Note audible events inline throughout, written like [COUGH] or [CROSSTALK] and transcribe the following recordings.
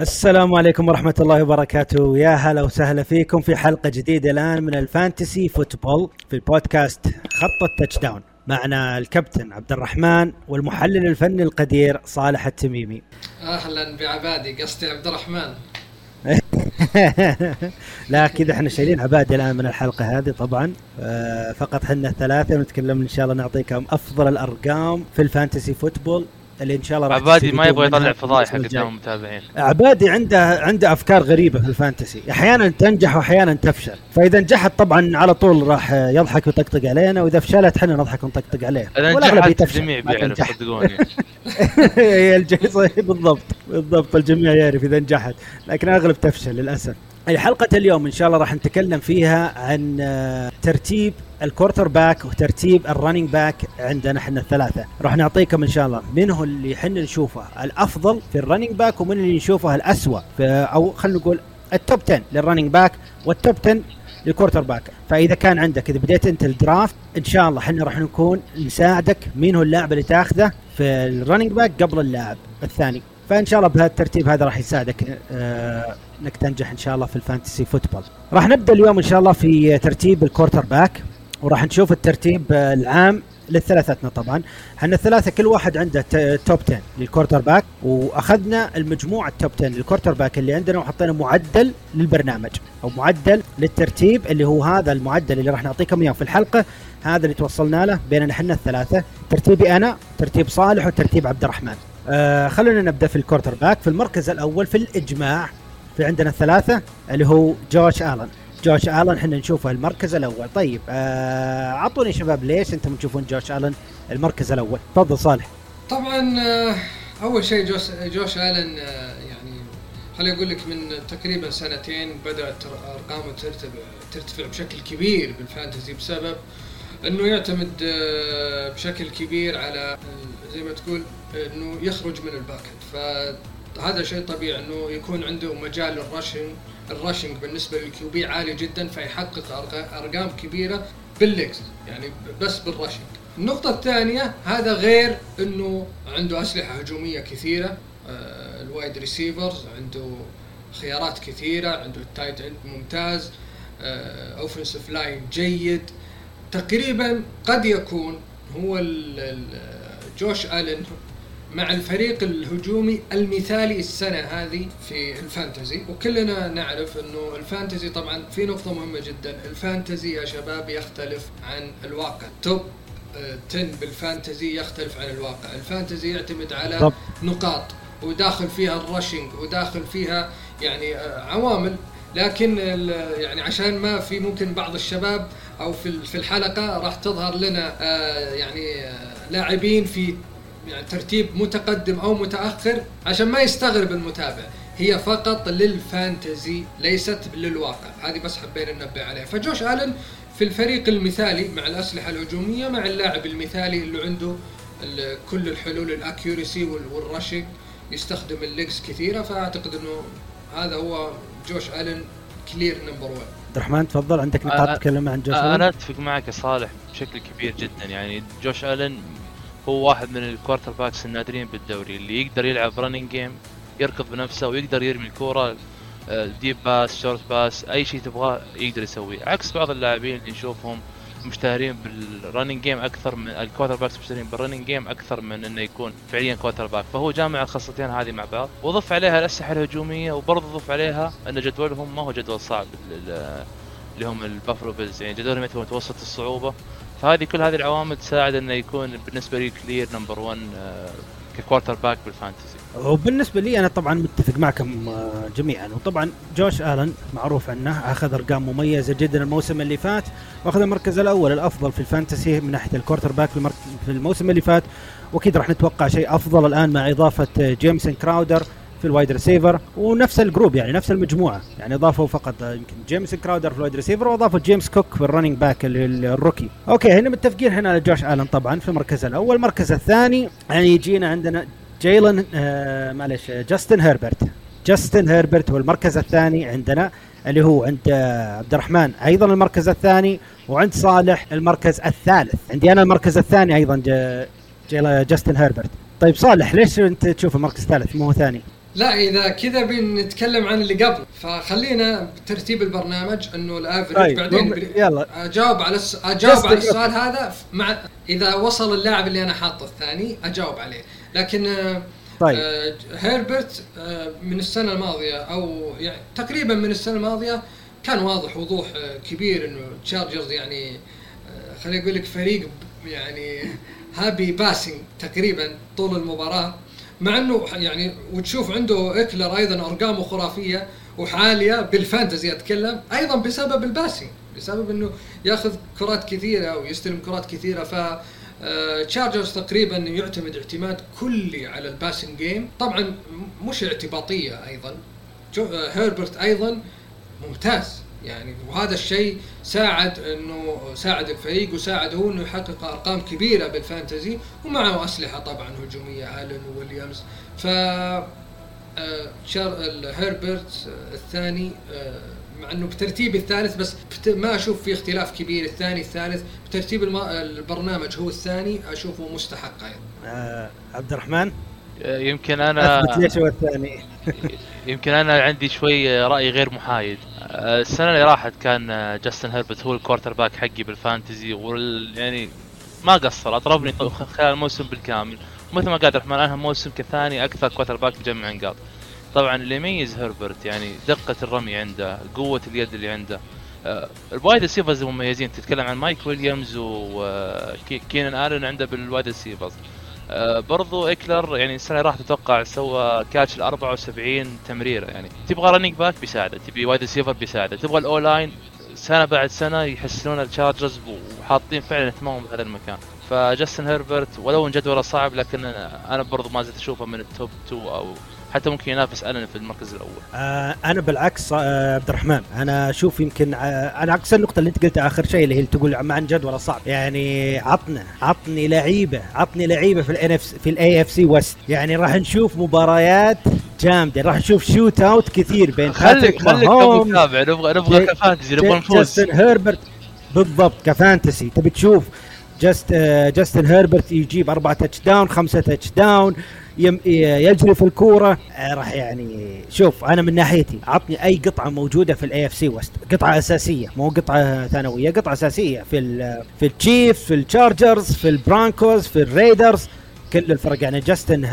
السلام عليكم ورحمة الله وبركاته. يا هلا وسهلا فيكم في حلقة جديدة الآن من ال fantasy football في البودكاست خط ال touchdown معنا الكابتن عبد الرحمن والمحلل الفني القدير صالح التميمي. أهلا بعبادي قصدي عبد الرحمن [LAUGHS] لا أكيد إحنا شايلين عبادي الآن من الحلقة هذه طبعا. آه، فقط حنا الثلاثة ونتكلم إن شاء الله نعطيكم أفضل الأرقام في ال fantasy football. اللي إن شاء الله عبادي ما يبغى يطلع فضايح. قدام المتابعين. عبادي عنده عنده أفكار غريبة في ال fantasy. أحيانا تنجح وأحيانا تفشل. فإذا نجحت طبعا على طول راح يضحك ويطقطق علينا وإذا فشلت إحنا نضحك ونطقطق عليه. نجحت يتفشل، الجميع بيعرف. صدقوني. [LAUGHS] بالضبط. بالضبط الجميع يعرف إذا نجحت. لكن أغلب تفشل للأسف. حلقة اليوم إن شاء الله راح نتكلم فيها عن آه، ترتيب ال quarterback وترتيب ال running back عندنا إحنا الثلاثة. راح نعطيكم إن شاء الله من هو اللي إحنا نشوفه الأفضل في ال running back ومن اللي نشوفه الأسوأ في أو خلينا نقول ال top 10 لل running back وال top 10 لل quarterback فإذا كان عندك إذا بديت أنت ال draft إن شاء الله إحنا راح نكون نساعدك مين هو اللاعب اللي تاخذه في ال running back قبل اللاعب الثاني. فإن شاء الله بهالترتيب هذا راح يساعدك آه إنك تنجح إن شاء الله في ال fantasy football. راح نبدأ اليوم إن شاء الله في ترتيب ال quarterback وراح نشوف الترتيب آه، العام للثلاثتنا طبعا. إحنا الثلاثة كل واحد عنده top 10 لل quarterback وأخذنا المجموع ال top 10 لل quarterback اللي عندنا وحطينا معدل للبرنامج أو معدل للترتيب اللي هو هذا المعدل اللي راح نعطيكم إياه في الحلقة. هذا اللي توصلنا له بيننا إحنا الثلاثة. ترتيبي أنا ترتيب صالح وترتيب عبد الرحمن. آه خلونا نبدأ في ال quarterback. في المركز الأول في الإجماع في عندنا الثلاثه اللي هو جوش آلن. جوش آلن إحنا نشوفه المركز الأول. طيب آه اعطوني شباب ليش أنتم تشوفون جوش آلن المركز الأول؟ تفضل صالح. طبعا آه، أول شيء جوش جوش آلن آه، يعني خليني أقول لك من تقريبا سنتين بدأت أرقامه ترتفع ترتفع بشكل كبير بال fantasy بسبب إنه يعتمد آه، بشكل كبير على آه، زي ما تقول إنه يخرج من ال pocket. فهذا شيء طبيعي إنه يكون عنده مجال ال rushing ال rushing بالنسبة لل QB عالي جدا فيحقق أرقام كبيرة بال legs يعني بس بال rushing النقطة الثانية هذا غير إنه عنده أسلحة هجومية كثيرة آه، ال wide receivers عنده خيارات كثيرة عنده ال tight end ممتاز offensive line جيد. تقريبا قد يكون هو جوش آلن مع الفريق الهجومي المثالي السنة هذه في ال fantasy. وكلنا نعرف إنه ال fantasy طبعا في نقطة مهمة جدا. ال fantasy يا شباب يختلف عن الواقع. top آه، 10 بالفانتزي يختلف عن الواقع. الفانتزي يعتمد على طب. نقاط وداخل فيها الرشنج وداخل فيها يعني آه، عوامل. لكن يعني عشان ما في ممكن بعض الشباب أو في في الحلقة راح تظهر لنا آه، يعني آه، لاعبين في يعني ترتيب متقدم أو متأخر عشان ما يستغرب المتابع. هي فقط للفانتزي ليست للواقع. هذه بس حبينا ننبه عليها. فجوش آلن في الفريق المثالي مع الأسلحة الهجومية مع اللاعب المثالي اللي عنده كل الحلول ال accuracy وال rushing يستخدم ال legs كثيرة. فأعتقد إنه هذا هو جوش آلن clear number 1 عبد الرحمن تفضل. عندك نقاط تتكلم عن جوش أنا أتفق معك يا صالح بشكل كبير جدا. يعني جوش ألن هو واحد من ال quarterbacks النادرين بالدوري اللي يقدر يلعب running game يركض بنفسه ويقدر يرمي الكورة deep pass short pass أي شيء تبغاه يقدر يسويه. عكس بعض اللاعبين اللي نشوفهم مشتهرين بال running game أكثر من ال quarterbacks مشتهرين بال running game أكثر من إنه يكون فعليا quarterback فهو جامع الخاصتين هذه مع بعض. وضف عليها الأسلحة الهجومية وبرضه ضف عليها إن جدولهم ما هو جدول صعب ال- اللي هم البافلو بيلز. يعني جدولهم يعتبر متوسط الصعوبة. فهذه كل هذه العوامل تساعد إنه يكون بالنسبة لي clear number 1 ك quarterback بال fantasy وبالنسبة لي أنا طبعا متفق معكم آه، جميعا. وطبعا جوش آلن معروف عنه أخذ أرقام مميزة جدا الموسم اللي فات وأخذ المركز الأول الأفضل في ال fantasy من ناحية ال quarterback في الموسم اللي فات. وأكيد راح نتوقع شيء أفضل الآن مع آه، جيمسون كراودر في ال wide receiver ونفس ال group يعني نفس المجموعة. يعني أضافوا فقط آه، يمكن جيمس كراودر في ال wide receiver وأضافوا جيمس كوك في ال running back ال- ال- ال rookie. okay هنا متفقين هنا على جوش آلن طبعا في المركز الأول. المركز الثاني يعني يجينا عندنا جيلن آه معلش آه، جاستن هيربرت. جاستن هيربرت هو المركز الثاني عندنا اللي هو عند آه، عبد الرحمن أيضا المركز الثاني وعند صالح المركز الثالث. عندي أنا المركز الثاني أيضا جيل- جاستن هيربرت. طيب صالح ليش أنت تشوف المركز الثالث مو ثاني؟ لا إذا كذا بنتكلم عن اللي قبل. فخلينا بترتيب البرنامج إنه الافرج طيب بعدين يلا. أجاوب على الس... أجاوب على السؤال هذا مع إذا وصل اللاعب اللي أنا حاطه الثاني أجاوب عليه. لكن آه، طيب. آه، هيربرت آه، من السنة الماضية أو يعني تقريبا من السنة الماضية كان واضح وضوح كبير إنه تشارجرز يعني خليني أقول لك فريق يعني heavy passing تقريبا طول المباراة مع إنه يعني وتشوف عنده إكلر أيضا أرقامه خرافية وعالية بال fantasy أتكلم أيضا بسبب ال passing بسبب إنه ياخذ كرات كثيرة ويستلم كرات كثيرة ف تشارجرز تقريبا يعتمد اعتماد كلي على ال passing game طبعا مش اعتباطية أيضا. جو- آه، هيربرت أيضا ممتاز. يعني وهذا الشيء ساعد إنه ساعد الفريق وساعد هو إنه يحقق أرقام كبيرة بال fantasy ومعه أسلحة طبعا هجومية الن وويليامز ف آه، هيربرت آه، الثاني آه، مع إنه بترتيب الثالث بس بت- ما أشوف في اختلاف كبير. الثاني الثالث بترتيب الم- البرنامج هو الثاني أشوفه مستحق أيضا. آه عبد الرحمن؟ آه، يمكن أنا أثبت ليش هو الثاني؟ [LAUGHS] يمكن أنا عندي شوي رأي غير محايد. آه، السنة اللي راحت كان آه، جاستن هيربرت هو ال quarterback حقي بال fantasy وال يعني ما قصر اضربني طو- خلال الموسم بالكامل. مثل ما قال عبد الرحمن انهى موسم كثاني أكثر quarterback مجمع نقاط. طبعا اللي يميز هيربرت يعني دقة الرمي عنده قوة اليد اللي عنده. آه، ال wide receivers المميزين تتكلم عن مايك ويليامز وكينان آلن عنده بال wide receivers آه، برضو اكلر يعني السنة اللي راحت أتوقع سوى catch ال 74 تمريرة يعني. تبغى running back بيساعده تبي wide receiver بيساعده. تبغى ال O-line سنة بعد سنة يحسنون التشارجرز وحاطين فعلا اهتمامهم بهذا المكان. فجاستن هيربرت ولو إن جدوله صعب لكن أنا برضو ما زلت أشوفه من ال top 2 أو حتى ممكن ينافس ألن في المركز الأول. آه أنا بالعكس آه عبد الرحمن أنا أشوف يمكن آه أنا عكس النقطة اللي أنت قلتها آخر شيء اللي هي تقول عن جدول صعب. يعني عطنا عطني لعيبة عطني لعيبة في الان في ال AFC West يعني راح نشوف مباريات جامدة راح نشوف shootout كثير بين خليك خليك ماهومز، ابو متابع نبغى نبغى ك fantasy نبغى نفوز. جاستن هيربرت بالضبط ك fantasy. تبي تشوف جاست آه، جاستن هيربرت يجيب أربعة touchdown خمسة touchdown يجري في الكورة. آه، راح يعني شوف أنا من ناحيتي عطني أي قطعة موجودة في ال AFC West قطعة أساسية مو قطعة ثانوية قطعة أساسية في ال في التشيفز في التشارجرز في البرانكوز في الريدرز كل الفرق يعني جاستن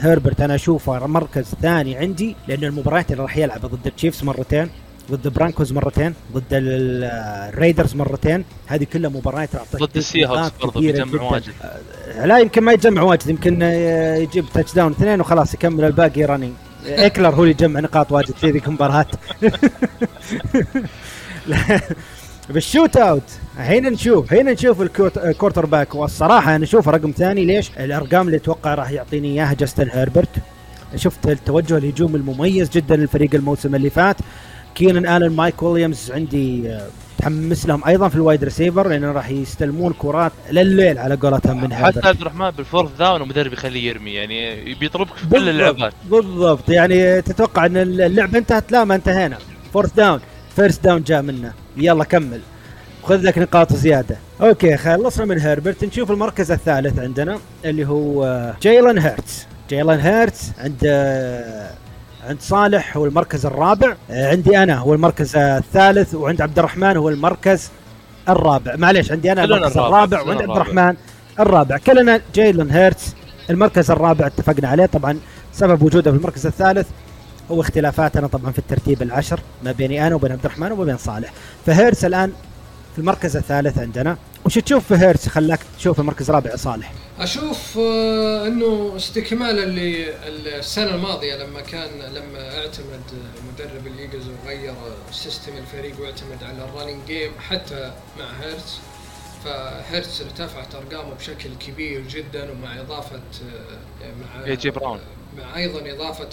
هيربرت أنا أشوفه مركز ثاني عندي لأن المباريات اللي راح يلعبها ضد التشيفز مرتين. ضد برانكوز مرتين ضد ال- الريدرز مرتين. هذه كلها مباريات راح تعطيك ضد السي هوكس كثيرة بيجمع. واجد. لا يمكن ما يجمع واجد يمكن آه، يجيب touchdown اثنين وخلاص يكمل الباقي running [LAUGHS] اكلر هو اللي يجمع نقاط واجد في ذيك المباراة. بال shootout الحين نشوف الحين نشوف ال quarterback والصراحة أنا أشوف رقم ثاني. ليش؟ الأرقام اللي أتوقع راح يعطيني إياها جاستن هيربرت شفت التوجه الهجومي المميز جدا للفريق الموسم اللي فات. كينان آلن مايك ويليامز عندي آه، متحمس لهم أيضا في ال wide receiver لأنه راح يستلمون كرات لليل على قولتهم من حتى عبد الرحمن بال fourth down المدرب يخليه يرمي يعني بيضربك في كل اللعبات. بالضبط يعني تتوقع إن اللعبة انتهت؟ لا ما انتهينا. fourth down first down جاء منه. يلا كمل. خذ لك نقاط زيادة. okay خلصنا من هيربرت نشوف المركز الثالث عندنا اللي هو آه، جايلن هيرتس جايلن هيرتس عند آه، عند صالح هو المركز الرابع. آه، عندي أنا هو المركز الثالث وعند عبد الرحمن هو المركز الرابع. معليش عندي أنا المركز الرابع، وعند عبد. الرحمن الرابع. كلنا جايلن هيرتس المركز الرابع اتفقنا عليه. طبعا سبب وجوده في المركز الثالث هو اختلافاتنا طبعا في الترتيب العشر ما بيني أنا وبين عبد الرحمن وبين صالح. فهيرتس الآن في المركز الثالث عندنا. وش تشوف في هيرتس خلاك تشوف المركز الرابع يا صالح أشوف آه، إنه استكمالا للسنه الماضية لما كان لما اعتمد مدرب الإيجلز وغير system الفريق واعتمد على ال running game حتى مع هيرتس فهيرتس ارتفعت أرقامه بشكل كبير جدا ومع إضافة آه، مع AJ براون. مع أيضا إضافة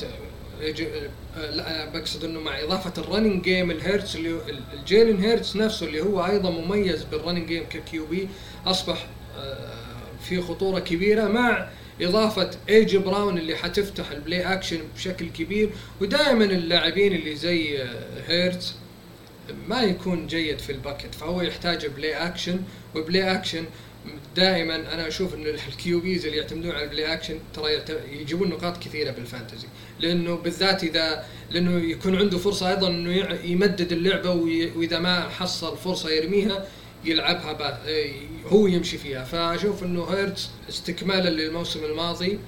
لا بقصد إنه مع إضافة ال running game الهيرتس اللي جيلين هيرتس نفسه اللي هو أيضا مميز بال running game ك QB أصبح آه، في خطورة كبيرة مع إضافة ايجي براون اللي حتفتح ال play action بشكل كبير ودائما اللاعبين اللي زي آه، هيرتس ما يكون جيد في ال pocket فهو يحتاج play action و play action دائما أنا أشوف إن ال QBs اللي يعتمدون على ال play action ترى يجيبون نقاط كثيرة بال fantasy لأنه بالذات إذا لأنه يكون عنده فرصة أيضا إنه يمدد اللعبة وإذا ما حصل فرصة يرميها يلعبها هو يمشي فيها. فأشوف إنه هيرتز استكمالا للموسم الماضي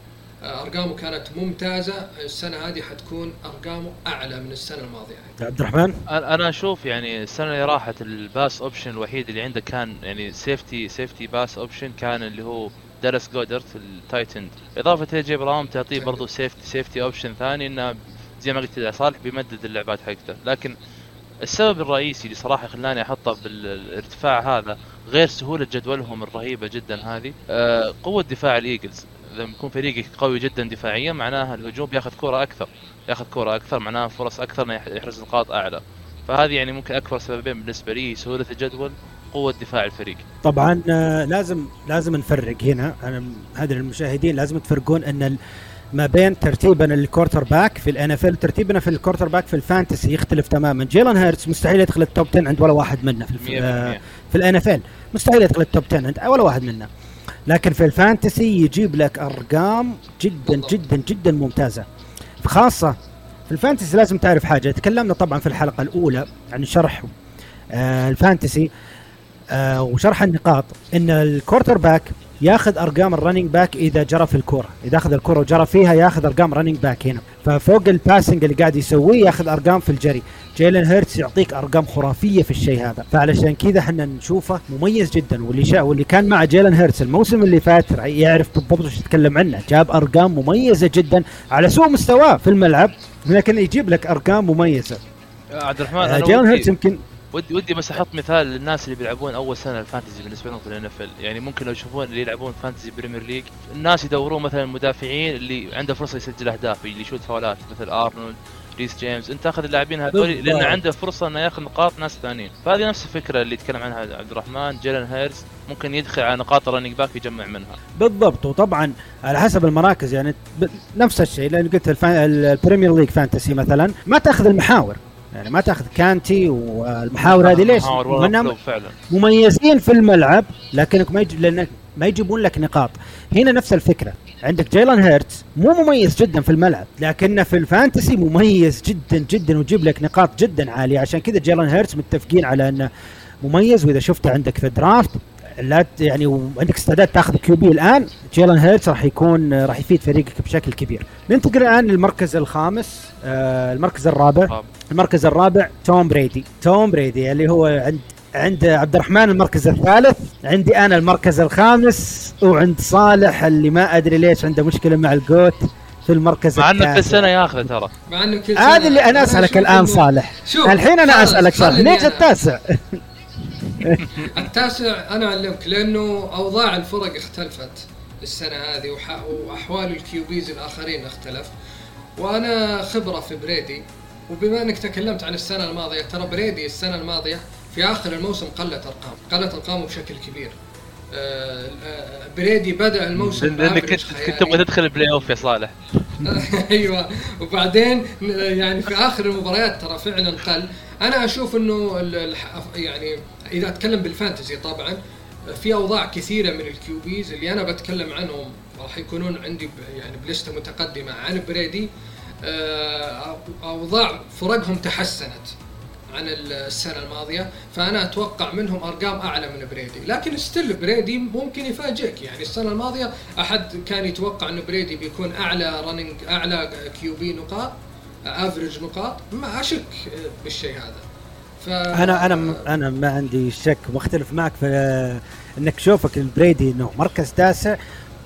آه، أرقامه كانت ممتازة. السنة هذه حتكون أرقامه أعلى من السنة الماضية. عبد الرحمن؟ أنا أشوف يعني السنة اللي راحت ال pass option الوحيد اللي عنده كان يعني safety safety pass option كان اللي هو دالاس جودرت ال tight end. إضافة إلى اي جي براون تعطيه برضه safety safety option ثاني إنه زي ما قلت صالح بيمدد اللعبات حقته. لكن السبب الرئيسي اللي صراحة خلاني أحطه بالارتفاع هذا غير سهولة جدولهم الرهيبة جدا هذه آه، قوة دفاع الإيجلز. لما يكون فريقك قوي جدا دفاعيا معناها الهجوم بياخذ كرة أكثر. ياخذ كرة أكثر معناها فرص أكثر إنه يحرز نقاط أعلى. فهذه يعني ممكن أكبر سببين بالنسبة لي سهولة الجدول قوة دفاع الفريق. طبعا آه، لازم لازم نفرق هنا. أنا هذا المشاهدين لازم تفرقون إن ما بين ترتيبنا لل quarterback في ال NFL ترتيبنا في ال quarterback في ال fantasy يختلف تماما. جيلان هيرتس مستحيل يدخل ال top 10 عند ولا واحد منا في آه، في ال NFL مستحيل يدخل ال top 10 عند ولا واحد منا لكن في ال fantasy يجيب لك أرقام جدا جدا جدا ممتازة. خاصة في ال fantasy لازم تعرف حاجة. تكلمنا طبعا في الحلقة الأولى عن شرح آه ال fantasy آه وشرح النقاط. إن ال quarterback ياخذ أرقام ال running back إذا جرى في الكوره إذا أخذ الكوره وجرى فيها ياخذ أرقام running back هنا. ففوق ال passing اللي قاعد يسويه ياخذ أرقام في الجري. جيلن هيرتس يعطيك أرقام خرافية في الشيء هذا. فعلشان كذا إحنا نشوفه مميز جدا. واللي شا واللي كان مع جيلن هيرتس الموسم اللي فات يعرف بالضبط وش يتكلم عنه. جاب أرقام مميزة جدا على سوء مستواه في الملعب لكن يجيب لك أرقام مميزة. عبد الرحمن آه، جيلن هيرتس يمكن ودي ودي بس أحط مثال للناس اللي بيلعبون أول سنة ال fantasy بالنسبة لهم في ال NFL يعني ممكن لو يشوفون اللي يلعبون fantasy Premier League الناس يدورون مثلا المدافعين اللي عنده فرصة يسجل أهداف اللي يشوت فاولات مثل ارنولد ريس جيمس أنت تاخذ اللاعبين هذول لأن عنده فرصة إنه ياخذ نقاط ناس ثانيين. فهذه نفس الفكرة اللي يتكلم عنها عبد الرحمن جيلن هيرز ممكن يدخل على نقاط ال running back يجمع منها. بالضبط. وطبعا على حسب المراكز يعني نفس الشيء. لأن قلت ال Premier League fantasy مثلا ما تأخذ المحاور. يعني ما تاخذ كانتي والمحاور هذه ليش؟ فعلا. مميزين في الملعب لكنك ما يجي لأنك ما يجيبون لك نقاط. هنا نفس الفكرة. عندك جيلان هيرتز مو مميز جدا في الملعب لكنه في ال fantasy مميز جدا جدا ويجيب لك نقاط جدا عالية. عشان كذا جيلان هيرتز متفقين على أنه مميز وإذا شفته عندك في ال draft لا يعني وعندك استعداد تاخذ QB الآن. جيلان هيرتز راح يكون راح يفيد فريقك بشكل كبير. ننتقل الآن للمركز الخامس آه المركز الرابع. المركز الرابع توم بريدي. توم بريدي اللي هو عند عند عبد الرحمن المركز الثالث. عندي أنا المركز الخامس وعند صالح اللي ما أدري ليش عنده مشكلة مع ال GOAT في المركز مع إنه كل سنة ياخذه ترى. مع إنه كل سنة. هذا اللي أنا أسألك الآن صالح. الحين أنا أسألك صالح. ليش التاسع؟ [LAUGHS] التاسع أنا أعلمك لأنه أوضاع الفرق اختلفت السنة هذه وأحوال ال QBs الآخرين اختلف. وأنا خبرة في بريدي وبما إنك تكلمت عن السنة الماضية ترى بريدي السنة الماضية في آخر الموسم قلت أرقام قلت أرقامه بشكل كبير. آه، آه، بريدي بدأ الموسم لأنك كنت كنت تبغى تدخل ال playoff يا صالح. [LAUGHS] أيوه. وبعدين يعني في آخر المباريات ترى فعلا قل. أنا أشوف إنه يعني إذا أتكلم بال fantasy طبعا في أوضاع كثيرة من ال QBs اللي أنا بتكلم عنهم راح يكونون عندي يعني ب لستة متقدمة. عن بريدي آه، أوضاع فرقهم تحسنت عن السنة الماضية فأنا أتوقع منهم أرقام أعلى من بريدي. لكن still بريدي ممكن يفاجئك. يعني السنة الماضية أحد كان يتوقع انه بريدي بيكون أعلى ranking أعلى QB نقاط average نقاط. ما أشك بالشيء هذا. ف... أنا أنا أنا ما عندي شك مختلف معك في إنك شوفك البريدي إنه مركز تاسع.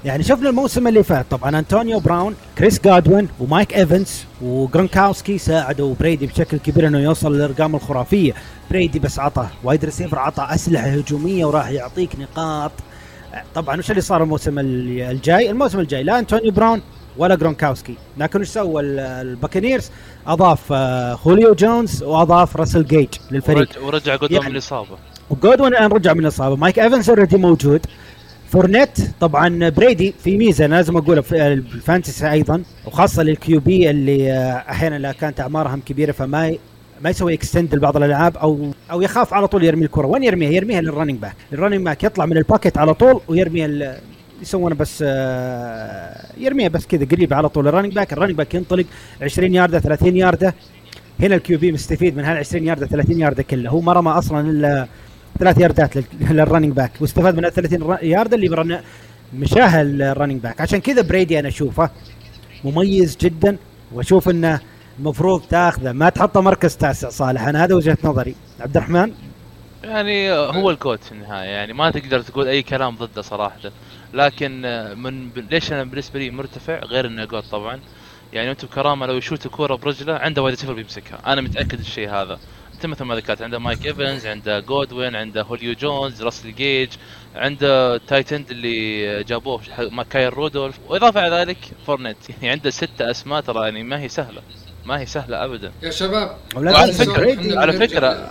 يعني شفنا الموسم اللي فات. طبعا أنطونيو براون كريس جودوين ومايك إيفنز وجرونكاوسكي ساعدوا بريدي بشكل كبير إنه يوصل للأرقام الخرافية. بريدي بس عطى wide receiver عطى أسلحة هجومية وراح يعطيك نقاط. طبعا وش اللي صار الموسم الجاي؟ الموسم الجاي لا أنطونيو براون ولا جرونكاوسكي. لكن وش سوى؟ الباكانيرز أضاف آه، خوليو جونز وأضاف راسل جيج للفريق. ورجع جودوين يعني من الاصابه وجودوين الآن رجع من الإصابة. مايك إيفنز already موجود. فورنيت طبعا بريدي في ميزة أنا لازم اقولها في ال fantasy أيضا وخاصة لل QB اللي آه، أحيانا لا كانت اعمارهم كبيرة فما ما يسوي extend لبعض الألعاب أو أو يخاف على طول يرمي الكرة. وين يرميها؟ يرميها لل running back ال running back يطلع من ال pocket على طول ويرميها ال- يسوونه بس آه، يرميها بس كذا قريب على طول. ال running back ال running back ينطلق 20 ياردة 30 ياردة. هنا ال QB مستفيد من هال 20 ياردة 30 ياردة كلها هو ما رمى أصلا الا ثلاث ياردات لل- لل running back واستفاد من ال 30 ر- ياردة اللي مشاها ال running back عشان كذا بريدي أنا أشوفه مميز جدا وأشوف إنه المفروض تاخذه. ما تحطه مركز تاسع صالح أنا هذا وجهة نظري. عبد الرحمن؟ يعني هو ال GOAT في النهاية يعني ما تقدر تقول أي كلام ضده صراحة. لكن من ليش أنا بالنسبة لي مرتفع؟ غير إنه GOAT طبعا يعني وأنتم بكرامة لو يشوت كورة برجله عنده wide receiver بيمسكها. أنا متأكد الشيء هذا. أنت مثل ما ذكرت عنده مايك إيفنز عنده جودوين عنده هوليو جونز راسل جيج عنده tight end اللي جابوه مع كايل رودولف. وإضافة على ذلك فورنيت. [LAUGHS] يعني عنده ستة أسماء ترى يعني ما هي سهلة. ما هي سهلة ابدا. يا شباب فكرة- بريدي على بنرجع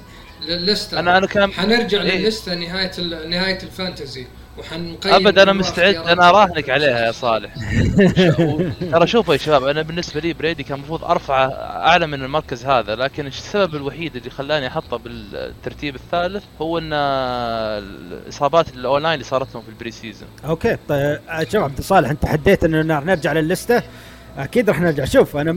فكرة، لللستة أنا أنا كان حنرجع إيه. لللستة نهاية ال- نهاية ال fantasy. وحنقيم ابد أنا مستعد. أنا اراهنك. عليها يا صالح. [LAUGHS] ترى شوفوا يا شباب أنا بالنسبة لي بريدي كان المفروض ارفعه أعلى من المركز هذا لكن السبب الوحيد اللي خلاني أحطه بالترتيب الثالث هو إن الإصابات ال O-line اللي صارت لهم في ال pre-season. أوكي طيب آه، شوف عبد الصالح أنت حديت انه نرجع لللسته أكيد راح نرجع. شوف أنا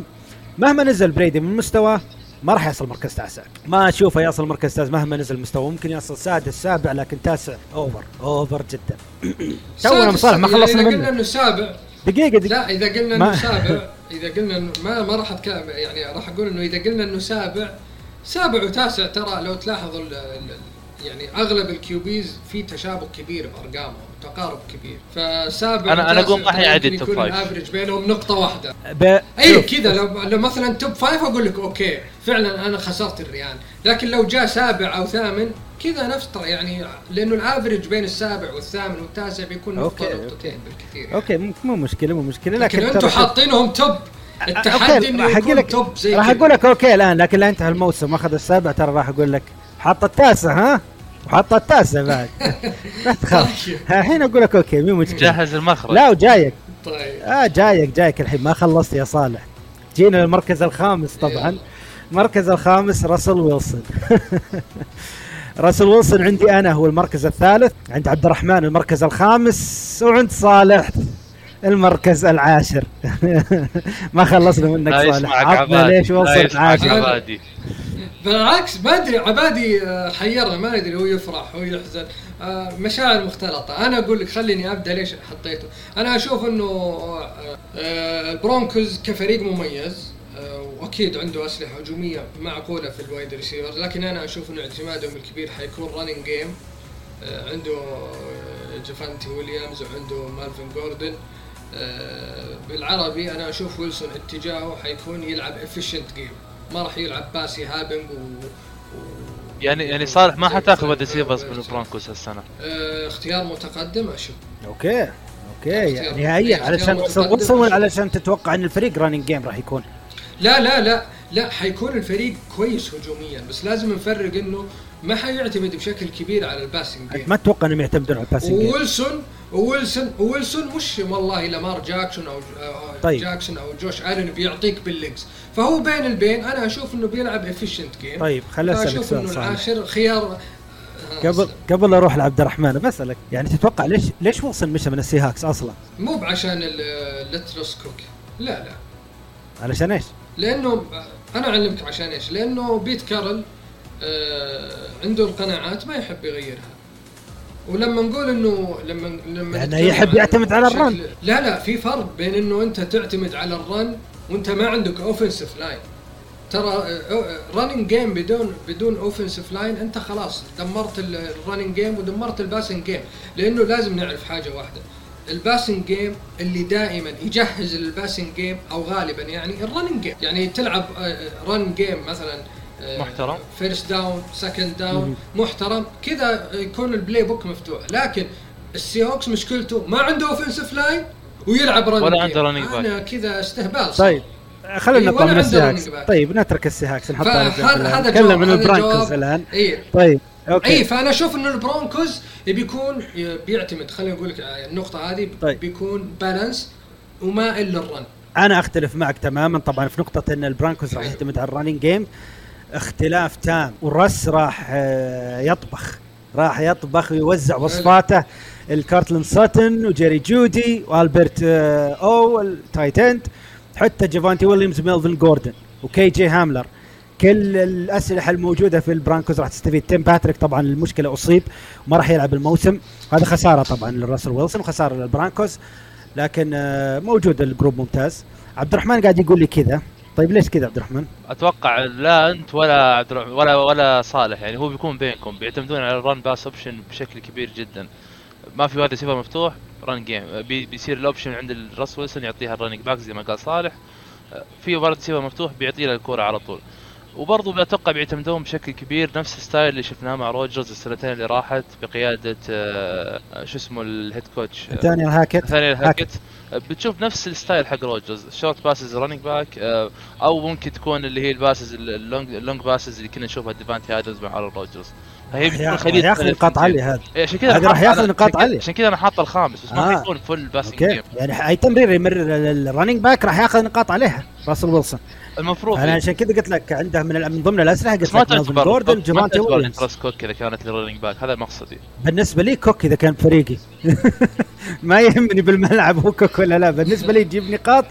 مهما نزل بريدي من مستواه ما راح يصل مركز تاسع. ما أشوفه يصل مركز تاسع مهما نزل مستواه ممكن يصل سادس سابع لكن تاسع over over جدا. [COUGHS] تونا مصالح ما خلصنا اذا قلنا منه. إنه سابع. دقيقة دقيقة. لا إذا قلنا إنه [LAUGHS] سابع إذا قلنا إنه ما ما راح أتكلم يعني راح أقول إنه إذا قلنا إنه سابع سابع وتاسع ترى لو تلاحظوا ال- ال- يعني أغلب ال QBs في تشابه كبير بارقامهم تقارب كبير. فسابع أنا- أنا وتاسع أقول ما حيعدي ال top يكون five. ال average بينهم نقطة واحدة. ب... أي كذا لو لو مثلا top five أقول لك أوكي فعلا أنا خسرت الريال. لكن لو جاء سابع أو ثامن كذا نفس ترى يعني لأنه ال average بين السابع والثامن والتاسع بيكون نقطه أوكي، نقطتين بالكثير يعني. أوكي مو- مو مشكلة مو مشكلة. لكن لكن أنتم حاطينهم top. التحدي إنه راح يكون أقول لك- top زي راح. أقول لك أوكي الآن لكن لا انتهى الموسم أخذ السابع ترى راح أقول لك حط التاسع ها؟ وحط التاسع بعد. [LAUGHS] لا تخاف. طيب. الحين أقول لك أوكي مو مشكلة. جهز المخرج. لا وجايك. طيب. آه جايك جايك الحين. ما خلصت يا صالح. جينا المركز الخامس طبعا. المركز الخامس راسل ويلسون. [LAUGHS] راسل ويلسون عندي أنا هو المركز الثالث. عند عبد الرحمن المركز الخامس وعند صالح. المركز العاشر. [LAUGHS] ما خلصنا منك صالح. عطنا عبادي. ليش لا وصل يسمعك عاشر عبادي. بالعكس ما أدري عبادي آه، حيرنا ما ندري هو يفرح هو يحزن. آه، مشاعر مختلطة. أنا أقول لك خليني أبدأ ليش حطيته. أنا أشوف إنه آه، البرونكوز كفريق مميز. وأكيد عنده أسلحة هجومية معقولة في ال wide receivers. لكن أنا أشوف إنه اعتمادهم الكبير حيكون running game عنده جافانتي ويليامز وعنده مالفن جوردن. آه، بالعربي أنا أشوف ويلسون اتجاهه حيكون يلعب efficient game ما راح يلعب pass happy و... و... يعني يعني صالح ما حتاخذ receivers من البرونكوس هالسنة؟ آه، اختيار متقدم أشوف. أوكي أوكي نهائيا اختيار علشان. وصل ولا علشان تتوقع إن الفريق running game راح يكون. لا لا لا لا حيكون الفريق كويس هجوميا بس لازم نفرق إنه ما حيعتمد بشكل كبير على ال passing game ما أتوقع إنهم يعتمدون على ال passing game وويلسون وويلسون مش والله لامار جاكسون أو طيب. جاكسون أو جوش الن بيعطيك بال legs. فهو بين البين أنا أشوف إنه بيلعب efficient game طيب خليني أسألك سؤال إنه العاشر خيار آه، قبل قبل أروح لعبد الرحمن بسالك يعني تتوقع ليش ليش وصل مشى من السي هاكس أصلا؟ مو بعشان ال let Russ cook لا لا. علشان إيش؟ لأنه أنا أعلمك عشان إيش. لأنه بيت كارول آه عنده القناعات ما يحب يغيرها. ولما نقول إنه لما لما نتكلم يحب يعتمد على ال run. لا لا في فرق بين إنه أنت تعتمد على ال run وأنت ما عندك offensive line ترى running game بدون بدون offensive line أنت خلاص دمرت ال running game ودمرت ال passing game لأنه لازم نعرف حاجة واحدة. ال passing game اللي دائما يجهز لل passing game أو غالبا يعني ال running game يعني تلعب run game مثلا محترم. first down second down محترم كذا يكون ال playbook مفتوح لكن السي هوكس مشكلته ما عنده offensive line ويلعب running ولا عنده running back. أنا كذا استهبال صار. طيب خلينا إيه، نطلع من عنده السي هاكس running back. طيب نترك السي هاكس نحطها على جنب فهذا الآن. هذا نتكلم عن البرانكوز. الآن اي طيب أوكي اي فأنا أشوف انه البرونكوز بيكون بيعتمد خليني أقول لك النقطة هذه طيب. بيكون balance ومائل لل run أنا أختلف معك تماما طبعا في نقطة إن البرانكوز راح. يعتمد على ال running game اختلاف تام. والرس راح آه، يطبخ. راح يطبخ ويوزع وصفاته. الكورتلاند ساتن وجيري جودي وألبرت آه، أو ال tight end حتى جيفانتي ويليامز ميلفن جوردن وكي جي هاملر. كل الأسلحة الموجودة في البرانكوز راح تستفيد. تيم باتريك طبعا المشكلة أصيب. وما راح يلعب الموسم. هذا خسارة طبعا لراسل ويلسون وخساره للبرانكوز. لكن آه، موجود ال group ممتاز. عبد الرحمن قاعد يقول لي كذا. طيب ليش كذا عبد الرحمن؟ أتوقع لا أنت ولا عبد الرحمن ولا ولا صالح يعني هو بيكون بينكم بيعتمدون على ال run pass option بشكل كبير جدا. ما في واحد ريسيفر مفتوح run game بي بيصير ال option عند الراسل ويلسون يعطيها ال running back زي ما قال صالح. في ورد سيفر مفتوح بيعطي له الكورة على طول. وبرضه بتوقع بيعتمدون بشكل كبير نفس الستايل اللي شفناه مع روجرز السنتين اللي راحت بقيادة آه، شو اسمه الهيد كوتش دانيال هاكت دانيال هاكت بتشوف نفس الستايل حق روجرز شورت باسز رننج باك أو ممكن تكون اللي هي الباسز اللونج اللونج باسز اللي كنا نشوفها ديفانتي ادمز مع روجرز فهي بتكون خليط ياخذ نقاط عاليه هذا. عشان كذا هذا راح ياخذ نقاط عاليه عشان كذا أنا حاطه الخامس بس ما حيكون full passing game يعني اي تمرير يمرر ال running back راح ياخذ نقاط عليها راسل ويلسون. المفروض أنا عشان كذا قلت لك عنده من من ضمن الأسلحة قلت لك تعتبر جوردن جيفانتي ويليامز. كوك اذا كانت ال running back هذا مقصدي بالنسبة لي كوك إذا كان فريقي. [LAUGHS] ما يهمني بالملعب هو كوك ولا لا. بالنسبة لي يجيب نقاط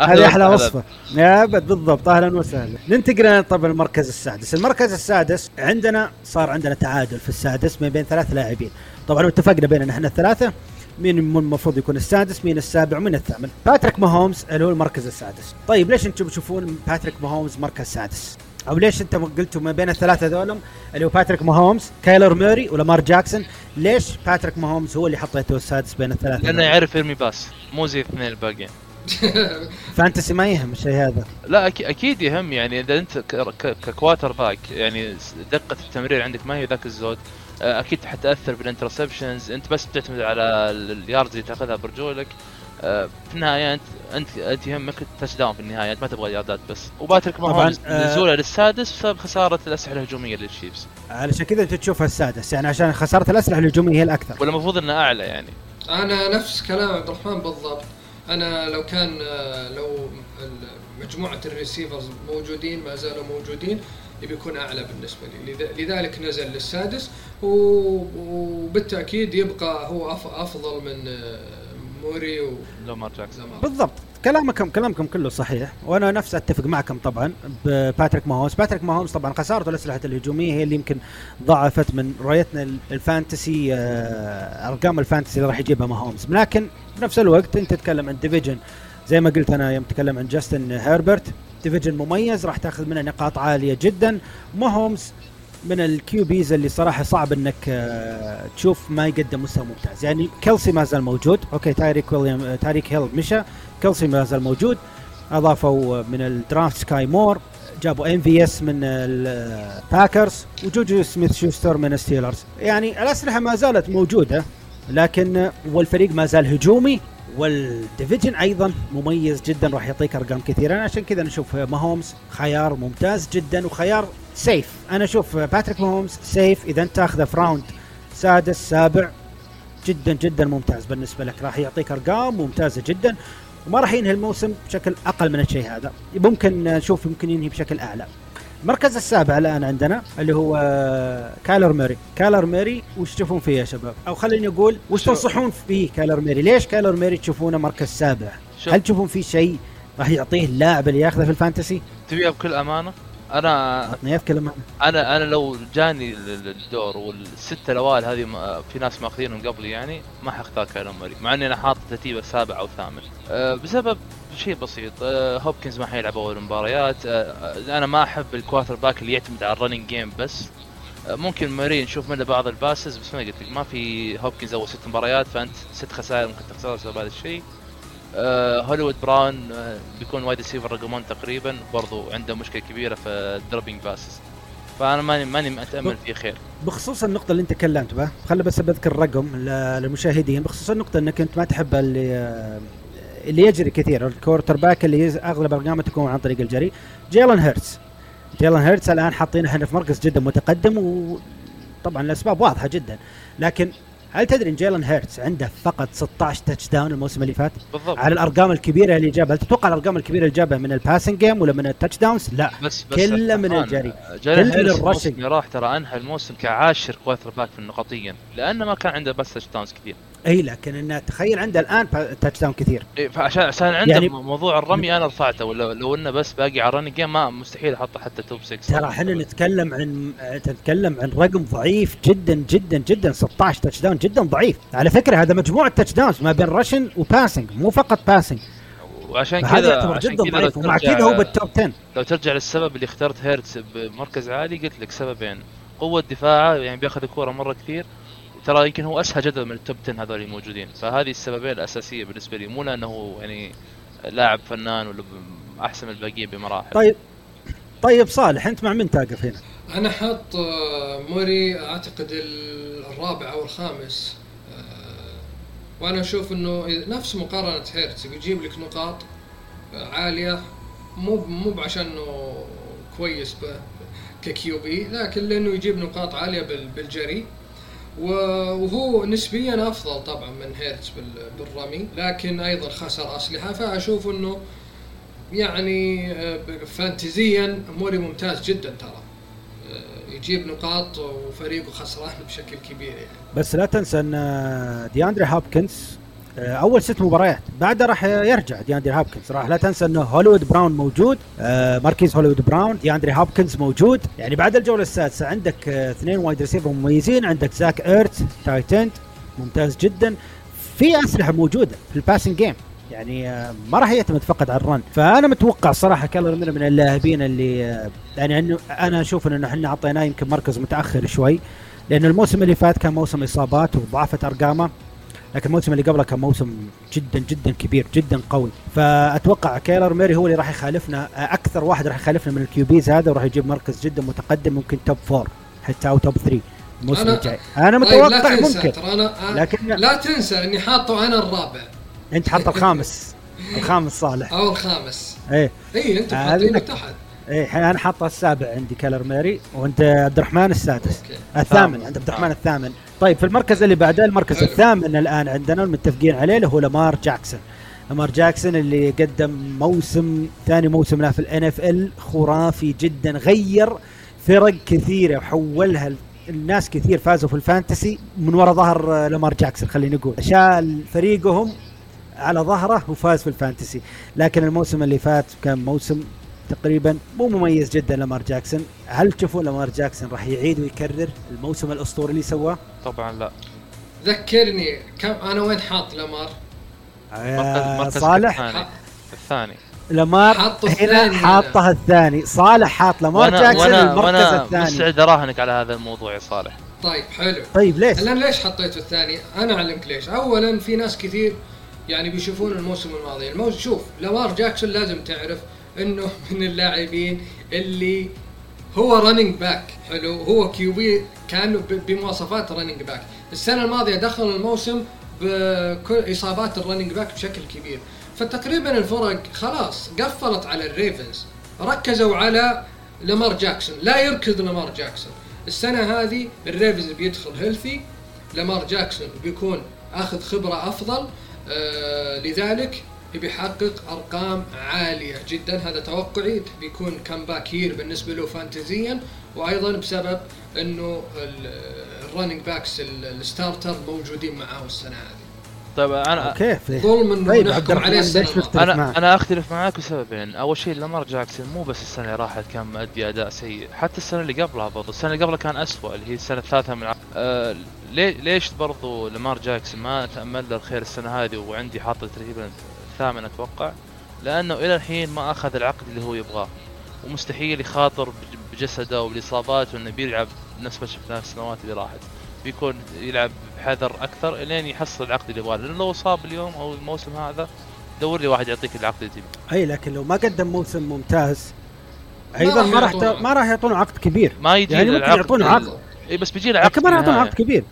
هذه أحلى وصفة. يا بالضبط أهلا وسهلا. ننتقل طبعا المركز السادس. المركز السادس عندنا صار عندنا تعادل في السادس ما بين ثلاث لاعبين. طبعا اتفقنا بيننا إحنا الثلاثة مين المفروض يكون السادس مين السابع ومين الثامن. باتريك ماهومز اللي هو المركز السادس. طيب ليش أنتم تشوفون باتريك ماهومز مركز سادس؟ أو ليش انت قلتوا ما بين الثلاثة ذولهم اللي هو باتريك ماهومز كايلر موري ولامار جاكسون؟ ليش باتريك ماهومز هو اللي حطيته السادس بين الثلاثة لأنه يعرف يرمي pass. مو زي الاثنين الباقيين. fantasy ما يهم الشيء هذا. لا أكيد يهم. يعني إذا أنت ك quarterback يعني دقة التمرير عندك ما هي ذاك الزود آه، أكيد حتأثر بال interceptions أنت بس بتعتمد على ال yards اللي تأخذها برجولك. آه، في النهاية أنت أنت أنت يهمك ال touchdown في النهاية. أنت ما تبغى ياردات بس. وباتريك ماهومز آه، نزوله للسادس بسبب خسارة الأسلحة الهجومية للتشيفز علشان كذا أنت تشوفها السادس. يعني عشان خسارة الأسلحة الهجومية هي الأكثر. ولا المفروض انه أعلى يعني. أنا نفس كلام عبد الرحمن بالضبط. أنا لو كان لو مجموعة ال receivers موجودين ما زالوا موجودين يبي يكون أعلى بالنسبة لي. لذلك نزل للسادس وبالتأكيد يبقى هو أفضل من موري ولامار جاكسون. بالضبط. كلامكم كلامكم كله صحيح. وأنا نفس أتفق معكم طبعا بباتريك ماهومز باتريك ماهومز طبعا خسارته الاسلحه الهجومية هي اللي يمكن ضاعفت من رؤيتنا ال fantasy آه، أرقام ال fantasy اللي راح يجيبها ماهومز لكن بنفس الوقت أنت تتكلم عن division زي ما قلت أنا يوم تكلم عن جاستن هيربرت division مميز راح تأخذ منه نقاط عالية جدا. ماهومز من ال QBs اللي صراحة صعب إنك آه، تشوف ما يقدم مستوى ممتاز. يعني كيلسي ما زال موجود. okay تايريك ويليام آه، تايريك هيل مشى. كيلسي ما زال موجود. أضافوا من ال draft سكاي مور. جابوا MVS من الباكرز. وجوجو سميث شوستر من الستيلرز يعني الأسلحة ما زالت موجودة لكن والفريق ما زال هجومي. وال division أيضا مميز جدا راح يعطيك أرقام كثيرة. أنا عشان كذا نشوف ماهومز خيار ممتاز جدا وخيار safe أنا أشوف باتريك ماهومز safe إذا أنت تاخذه في round سادس سابع جدا جدا ممتاز بالنسبة لك. راح يعطيك أرقام ممتازة جدا. وما راح ينهي الموسم بشكل أقل من الشيء هذا. ممكن نشوف يمكن ينهي بشكل أعلى. المركز السابع الآن عندنا اللي هو كايلر موري. كايلر موري وش تشوفون فيه يا شباب؟ أو خليني أقول وش تنصحون فيه كايلر موري؟ ليش كايلر موري تشوفونه مركز سابع؟ هل تشوفون في شيء راح يعطيه اللاعب اللي ياخذه في ال fantasy؟ تبيها بكل امانه أنا عطني كلمه أنا أنا لو جاني الدور والست الأوائل هذه في ناس ماخذينهم قبلي يعني ما حختار كايلر ميري مع إني أنا حاطط ترتيبه سابع أو ثامن. أه بسبب شيء بسيط. أه هوبكنز ما حيلعب اول مباريات. أه أنا ما أحب ال quarterback اللي يعتمد على ال running game بس. ممكن موري نشوف منه بعض ال passes بس ما قلت لك ما في هوبكنز أول ست مباريات فأنت ست خسائر ممكن تخسرها بسبب هذا الشيء. آه هوليوود براون آه بيكون wide receiver رقم 1 تقريبا برضو عنده مشكلة كبيرة في ال dropping passes فأنا ماني ماني متأمل فيه خير. بخصوص النقطة اللي أنت تكلمت بها خلي بس بذكر رقم للمشاهدين. بخصوص النقطة إنك أنت ما تحب اللي آه، اللي يجري كثير ال quarterback اللي أغلب أرقامه تكون عن طريق الجري. جيلن هيرتس جيلن هيرتس الآن حاطينه إحنا في مركز جدا متقدم وطبعا الأسباب واضحة جدا. لكن هل تدري إن جيلن هيرتس عنده فقط 16 touchdown الموسم اللي فات؟ بالضبط. على الأرقام الكبيرة اللي جابها. هل تتوقع الأرقام الكبيرة اللي جابها من ال passing game ولا من ال touchdowns لا. بس بس كله من الجري. جيلن كله اللي راح ترى أنهى الموسم كعاشر quarterback في النقطيا لأنه ما كان عنده بس touchdowns كثير. إي لكن انه تخيل عنده الآن touchdown كثير. إيه، فعشان عشان عنده يعني- موضوع الرمي أنا رفعته. ولا لو إنه بس باقي على ال running game ما مستحيل أحطه حتى top 6 ترى إحنا نتكلم عن نتكلم عن رقم ضعيف جدا جدا جدا. 16 touchdown جدا ضعيف. على فكرة هذا مجموعة touchdowns ما بين rushing و passing مو فقط passing وعشان كذا عشان جدا كذا ضعيف ومع كذا هو بال top 10 لو ترجع للسبب اللي اخترت هيرتز بمركز عالي قلت لك سببين. قوة دفاعه يعني بياخذ الكورة مرة كثير. ترى يمكن هو أسهل جدول من التوب 10 هذول الموجودين. فهذه السببين الأساسية بالنسبة لي. مو لأنه هو يعني لاعب فنان ولا أحسن من الباقيين بمراحل. طيب. طيب صالح أنت مع من تاقف هنا؟ أنا حاط آه، موري أعتقد ال- الرابع أو الخامس. آه، وأنا أشوف إنه نفس مقارنة هيرتز بيجيب لك نقاط عالية. مو مو عشان إنه كويس ك QB لكن لأنه يجيب نقاط عالية بال- بالجري. وهو نسبيا أفضل طبعا من هيرتز بال- بالرمي لكن أيضا خسر أسلحة. فأشوف إنه يعني آه، fantasy يا موري ممتاز جدا ترى. آه، يجيب نقاط وفريقه خسران بشكل كبير يعني. بس لا تنسى إن دياندري هوبكنز آه، أول ست مباريات. بعدها راح يرجع دياندري هوبكنز راح لا تنسى إنه هوليوود براون موجود. آه، ماركيز هوليوود براون دياندري هوبكنز موجود. يعني بعد الجولة السادسة عندك آه، اثنين wide receiver مميزين. عندك زاك ايرتز tight end ممتاز جدا. في أسلحة موجودة في ال passing game. يعني آه، ما راح يعتمد فقط على ال run. فأنا متوقع صراحة كايلر موري من اللاعبين اللي آه، يعني إنه أنا أشوف إنه إحنا أعطيناه يمكن مركز متأخر شوي. لأن الموسم اللي فات كان موسم إصابات وضعفت أرقامه. لكن الموسم اللي قبله كان موسم جدا جدا كبير جدا قوي. فأتوقع كايلر موري هو اللي راح يخالفنا. أكثر واحد راح يخالفنا من ال QBs هذا وراح يجيب مركز جدا متقدم ممكن top four حتى أو top 3 الموسم أنا- الجاي. أنا طيب متوقع لا تنسى ممكن. ترى أنا لكن- لا تنسى إني حاطه أنا الرابع. أنت حط الخامس. [LAUGHS] الخامس صالح. أو الخامس. إيه. اي أنت آه، حاطينه تحت. إيه أنا حاطه السابع عندي كايلر موري وانت عبد الرحمن السادس. okay. الثامن الثامن. عند عبد الرحمن الثامن. طيب في المركز اللي بعده المركز حلو. الثامن الآن عندنا المتفقين عليه اللي هو لامار جاكسون. لامار جاكسون اللي قدم موسم ثاني موسم له في ال NFL خرافي جدا غير فرق كثيره وحولها الناس كثير فازوا في ال fantasy من وراء ظهر آه، لامار جاكسون خلينا نقول شال فريقهم على ظهره وفاز في ال fantasy. لكن الموسم اللي فات كان موسم تقريبا مو مميز جدا لامار جاكسون. هل تشوفون لامار جاكسون راح يعيد ويكرر الموسم الأسطوري اللي سواه؟ طبعا لا. ذكرني كم أنا وين حاط لامار؟ آه صالح؟ الثاني. الثاني. لامار حاطه هنا الثاني حاطها الثاني. صالح حاط لامار جاكسون المركز وأنا الثاني. مستعد أراهنك على هذا الموضوع يا صالح. طيب حلو. طيب ليش؟ الآن ليش حطيته الثاني؟ أنا أعلمك ليش، اولا في ناس كثير يعني بيشوفون الموسم الماضي، الموسم شوف لامار جاكسون لازم تعرف إنه من اللاعبين اللي هو running back حلو. هو QB كانه ب- بمواصفات running back، السنة الماضية دخل الموسم بكل اصابات ال running back بشكل كبير، فتقريبا الفرق خلاص قفلت على الريفنز، ركزوا على لامار جاكسون، لا يركض لامار جاكسون، السنة هذه الريفنز بيدخل healthy لامار جاكسون بيكون أخذ خبرة أفضل. آه لذلك يبي يحقق أرقام عالية جدا هذا توقعي بيكون comeback year بالنسبة له fantasy ا وأيضا بسبب إنه ال running backs ال starter موجودين معاه السنة هذه طيب أنا كيف؟ ظلم انه طيب نحكم عليه السنة الماضية. معك؟ أنا أنا أختلف معاك بسببين أول شيء لامار جاكسون مو بس السنة اللي راحت كان مؤدي أداء سيء حتى السنة اللي قبلها برضو السنة اللي قبلها كان أسوأ اللي هي السنة الثالثة من آه ليش برضو لامار جاكسون ما تأمل له الخير السنة هذه وعندي حاطه تقريبا الثامن أتوقع لأنه إلى الحين ما أخذ العقد اللي هو يبغاه ومستحيل يخاطر بج- بجسده وبالإصابات وإنه بيلعب نفس ما شفناه السنوات اللي راحت بيكون يلعب بحذر أكثر لين يحصل العقد اللي يبغاه لأنه لو صاب اليوم أو الموسم هذا دور لي واحد يعطيك العقد اللي تبيه أي لكن لو ما قدم موسم ممتاز أيضا ما راح. ما راح يعطونه عقد كبير ما يجي يعني له ممكن يعطونه عقد. إي بس بيجي له عقد لكن ما راح يعطونه. عقد كبير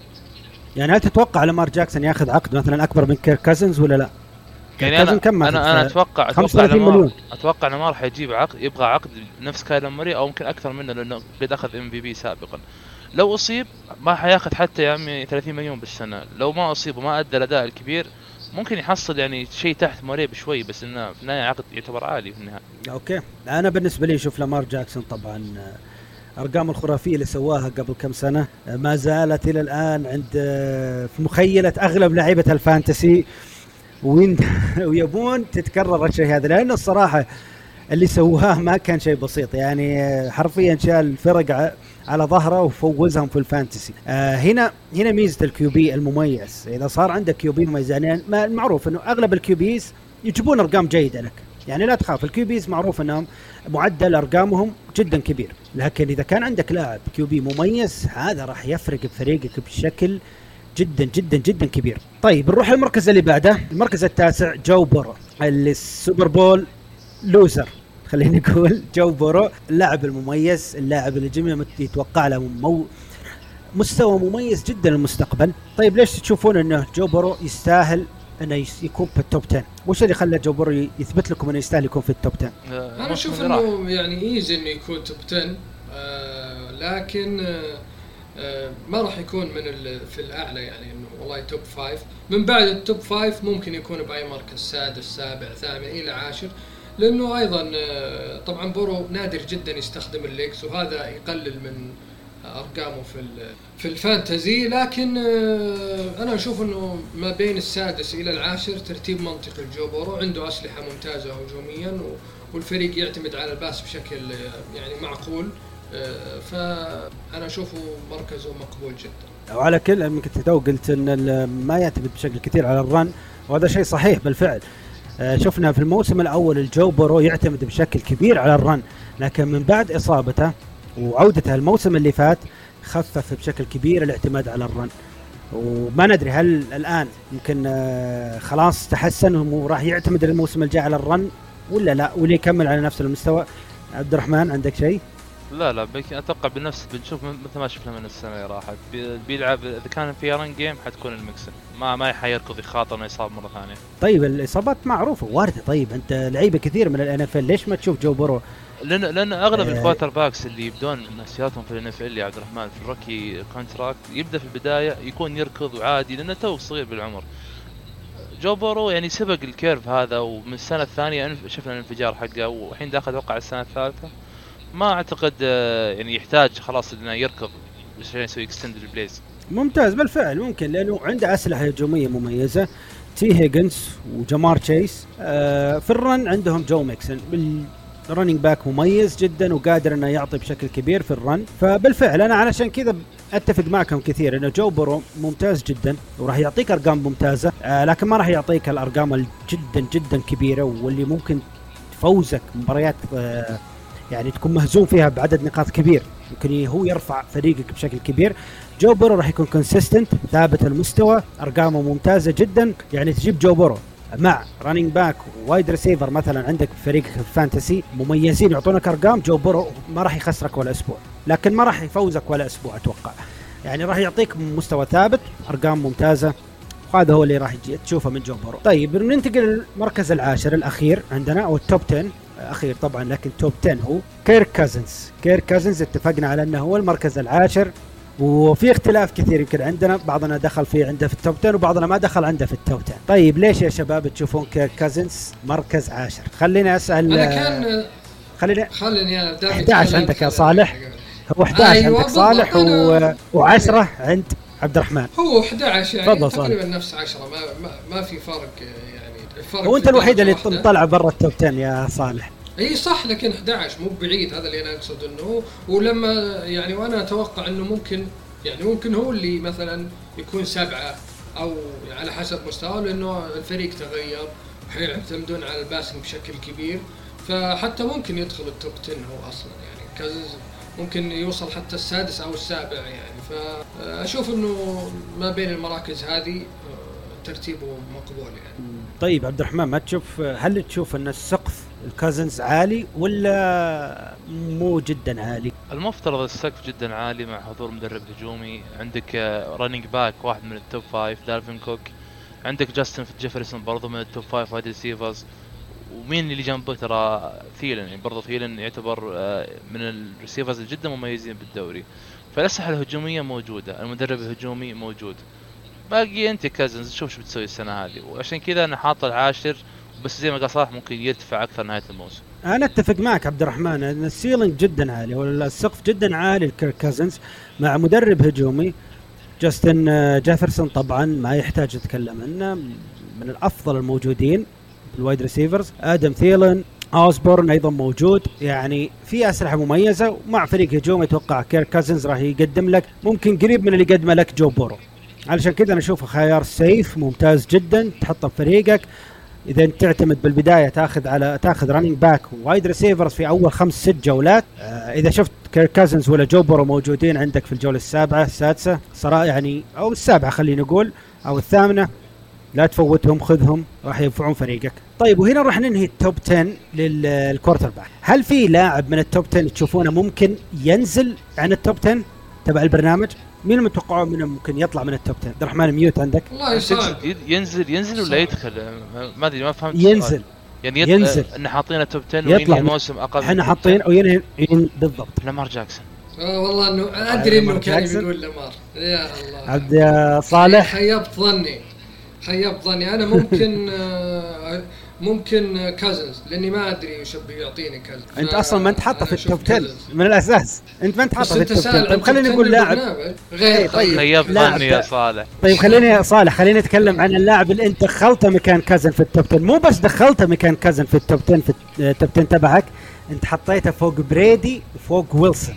يعني هل تتوقع لامار جاكسون ياخذ عقد مثلا أكبر من كيرك كازنز ولا لا؟ يعني أنا كم؟ أنا أنا أتوقع أتوقع 35 لما مليون. أتوقع انه ما راح يجيب عقد يبغى عقد نفس كايلر موري أو ممكن أكثر منه لأنه قد أخذ MVP سابقا. لو أصيب ما حياخذ حتى يا عمي 30 مليون بالسنة. لو ما أصيب وما أدى الأداء الكبير ممكن يحصل يعني شيء تحت موري بشوي بس إنه في النهاية عقد يعتبر عالي في النهاية. okay. أنا بالنسبة لي شوف لامار جاكسون طبعا آه، أرقام الخرافية اللي سواها قبل كم سنة آه، ما زالت إلى الآن عند آه، في مخيلة أغلب لاعيبه ال fantasy. ويبون [LAUGHS] تتكرر الشيء هذا لأنه الصراحة اللي سواه ما كان شيء بسيط. يعني حرفيا شال الفرق على ظهره وفوزهم في ال fantasy. آه هنا هنا ميزة ال QB المميز. إذا صار عندك QB مميز يعني معروف إنه أغلب ال QBs يجيبون أرقام جيدة لك. يعني لا تخاف ال QBs معروف إنهم معدل أرقامهم جدا كبير. لكن إذا كان عندك لاعب QB مميز هذا راح يفرق بفريقك بشكل جدا جدا جدا كبير. طيب نروح المركز اللي بعده. المركز التاسع جو بورو اللي ال Super Bowl loser. خلينا نقول [LAUGHS] جو بورو اللاعب المميز اللاعب اللي الجميع يتوقع له مو مستوى مميز جدا للمستقبل. طيب ليش تشوفون إنه جو بورو يستاهل إنه يكون في ال top 10 وش اللي خلى جو بورو يثبت لكم إنه يستاهل يكون في ال top 10 آه، أنا أشوف إنه يعني easy إنه يكون top 10 آه لكن آه ما راح يكون من في الأعلى يعني إنه والله top 5 من بعد ال top 5 ممكن يكون بأي مركز سادس سابع ثامن إلى عاشر. لأنه أيضا آه، طبعا بورو نادر جدا يستخدم ال legs وهذا يقلل من أرقامه في في ال fantasy. لكن آه، أنا أشوف إنه ما بين السادس إلى العاشر ترتيب منطقي لجو بورو. عنده أسلحة ممتازة هجوميا والفريق يعتمد على ال pass بشكل آه، يعني معقول. فأنا أشوفه مركزه مقبول جدا. وعلى كل يمكن تو قلت إن ما يعتمد بشكل كثير على ال run وهذا شيء صحيح بالفعل. آه، شفنا في الموسم الأول الجو بورو يعتمد بشكل كبير على ال run لكن من بعد إصابته وعودته الموسم اللي فات خفف بشكل كبير الاعتماد على ال run. وما ندري هل الآن يمكن آه، خلاص تحسن وراح يعتمد الموسم الجاي على الرن ولا لا؟ ولا يكمل على نفس المستوى. عبد الرحمن عندك شيء؟ لا لا أتوقع بنفس بنشوف مثل ما شفنا من السنة اللي راحت. بيلعب إذا كان في run game حتكون لمكسن ما ما حيركض يخاطر إنه يصاب مرة ثانية. طيب الإصابات معروفة واردة. طيب أنت لعيبة كثير من ال NFL ليش ما تشوف جو بورو؟ لأن لأن أغلب آه. ال quarterbacks اللي يبدون مسيرتهم في ال NFL يا عبد الرحمن في ال rookie contract يبدأ في البداية يكون يركض وعادي لأنه تو صغير بالعمر. جو بورو يعني سبق ال curve هذا ومن السنة الثانية شفنا الانفجار حقه والحين داخل أتوقع السنة الثالثة. ما أعتقد آه، يعني يحتاج خلاص إنه يركض عشان يسوي extend ال plays ممتاز بالفعل ممكن لأنه عنده أسلحة هجومية مميزة. تي هيجنز وجمار تشيس آه في ال run عندهم جو ميكسن بال running back مميز جدا وقادر إنه يعطي بشكل كبير في ال run. فبالفعل أنا علشان كذا أتفق معكم كثير إنه جو بورو ممتاز جدا وراح يعطيك أرقام ممتازة. آه لكن ما راح يعطيك الأرقام جدا جدا كبيرة واللي ممكن تفوزك مباريات يعني تكون مهزوم فيها بعدد نقاط كبير. يمكن هو يرفع فريقك بشكل كبير. جو بورو راح يكون consistent ثابت المستوى أرقامه ممتازة جدا. يعني تجيب جو بورو مع running back wide receiver مثلا عندك فريقك في ال fantasy مميزين يعطونك أرقام. جو بورو ما راح يخسرك ولا أسبوع لكن ما راح يفوزك ولا أسبوع أتوقع. يعني راح يعطيك مستوى ثابت أرقام ممتازة. وهذا هو اللي راح تشوفه من جو بورو. طيب ننتقل للمركز العاشر الأخير عندنا أو ال top 10 أخير طبعا لكن top 10 هو كيرك كازنز. كيرك كازنز اتفقنا على إنه هو المركز العاشر وفي اختلاف كثير يمكن عندنا بعضنا دخل فيه عنده في ال top 10 وبعضنا ما دخل عنده في ال top 10 طيب ليش يا شباب تشوفون كيرك كازنز مركز عاشر؟ خليني أسأل أنا كان خليني خليني أنا 11 عندك يا صالح؟ هو 11 أيوة عندك صالح و... و10 عند عبد الرحمن. هو 11 يعني تقريبا نفس 10 ما, ما, ما في فرق الفرق هو انت الوحيد اللي طلع برا ال top 10 يا صالح. اي صح لكن 11 مو بعيد هذا اللي أنا أقصد إنه. ولما يعني وأنا أتوقع إنه ممكن يعني ممكن هو اللي مثلا يكون سبعة أو على حسب مستواه لأنه الفريق تغير وحيعتمدون على ال passing بشكل كبير. فحتى ممكن يدخل ال top 10 هو أصلا يعني كازنز ممكن يوصل حتى السادس أو السابع يعني. فأشوف إنه ما بين المراكز هذه ترتيبه مقبول يعني. طيب عبد الرحمن ما تشوف هل تشوف أن السقف لكازنز عالي ولا مو جدا عالي؟ المفترض السقف جدا عالي مع حضور مدرب هجومي. عندك running back واحد من ال top five دالفين كوك. عندك جاستن جيفرسون برضه من ال top five wide receivers ومين اللي جنبه؟ ترى ثيلن يعني برضه ثيلن يعتبر آه، من ال receivers جدا مميزين بالدوري. فالأسلحة الهجومية موجودة المدرب الهجومي موجود. باقي انت كازنز شوف شو بتسوي السنة هذه. وعشان كذا أنا حاطه العاشر بس زي ما قال صالح ممكن يرتفع أكثر نهاية الموسم. أنا أتفق معك عبد الرحمن إن ال ceiling جدا عالي والسقف جدا عالي لكيرك كازنز مع مدرب هجومي جاستن آه، جيفرسون طبعا ما يحتاج نتكلم عنه من الأفضل الموجودين بال wide receivers. آدم ثيلن أوسبورن أيضا موجود يعني في أسلحة مميزة ومع فريق هجومي أتوقع كيرك كازنز راح يقدم لك ممكن قريب من اللي قدمه لك جو بورو. علشان كذا أنا اشوفه خيار safe ممتاز جدا تحطه في فريقك. إذا أنت تعتمد بالبداية تاخذ على تاخذ running back wide receivers في أول خمس ست جولات. آه إذا شفت كيرك كازنز ولا جو بورو موجودين عندك في الجولة السابعة السادسة صراحة يعني أو السابعة خلينا نقول أو الثامنة لا تفوتهم خذهم راح ينفعون فريقك. طيب وهنا راح ننهي ال top 10 لل quarterback هل في لاعب من ال top 10 تشوفونه ممكن ينزل عن ال top 10 تبع البرنامج؟ مين المتوقعون منه ممكن يطلع من ال top 10 عبد الرحمن mute عندك؟ والله صعب ينزل ينزل ولا. يدخل؟ ما أدري ما فهمت. ينزل. يعني. ينزل. إن حاطينه top 10 يطلع الموسم أقل إحنا من حاطين أو ينهي ين- بالضبط. لامار جاكسون. آه والله إنه أدري إنه كان جاكسون. بيقول لامار. يا الله. عبد صالح. خيبت ظني. خيبت ظني. أنا ممكن آه، ممكن كازنز لأني ما أدري وش بيعطيني كازنز أنت أصلا ما أنت حاطه في ال top 10 كازنز. من الأساس. أنت ما أنت حاطه في ال top 10 سائل طيب خلينا نقول لاعب. غير طيب. طيب. خيب لاعب. ظني يا صالح. طيب خليني صالح خلينا نتكلم عن اللاعب اللي أنت دخلته مكان كازنز في ال top 10 مو بس دخلته مكان كازنز في ال top 10 في ال top 10 تبعك. أنت حطيته فوق برادي وفوق ويلسون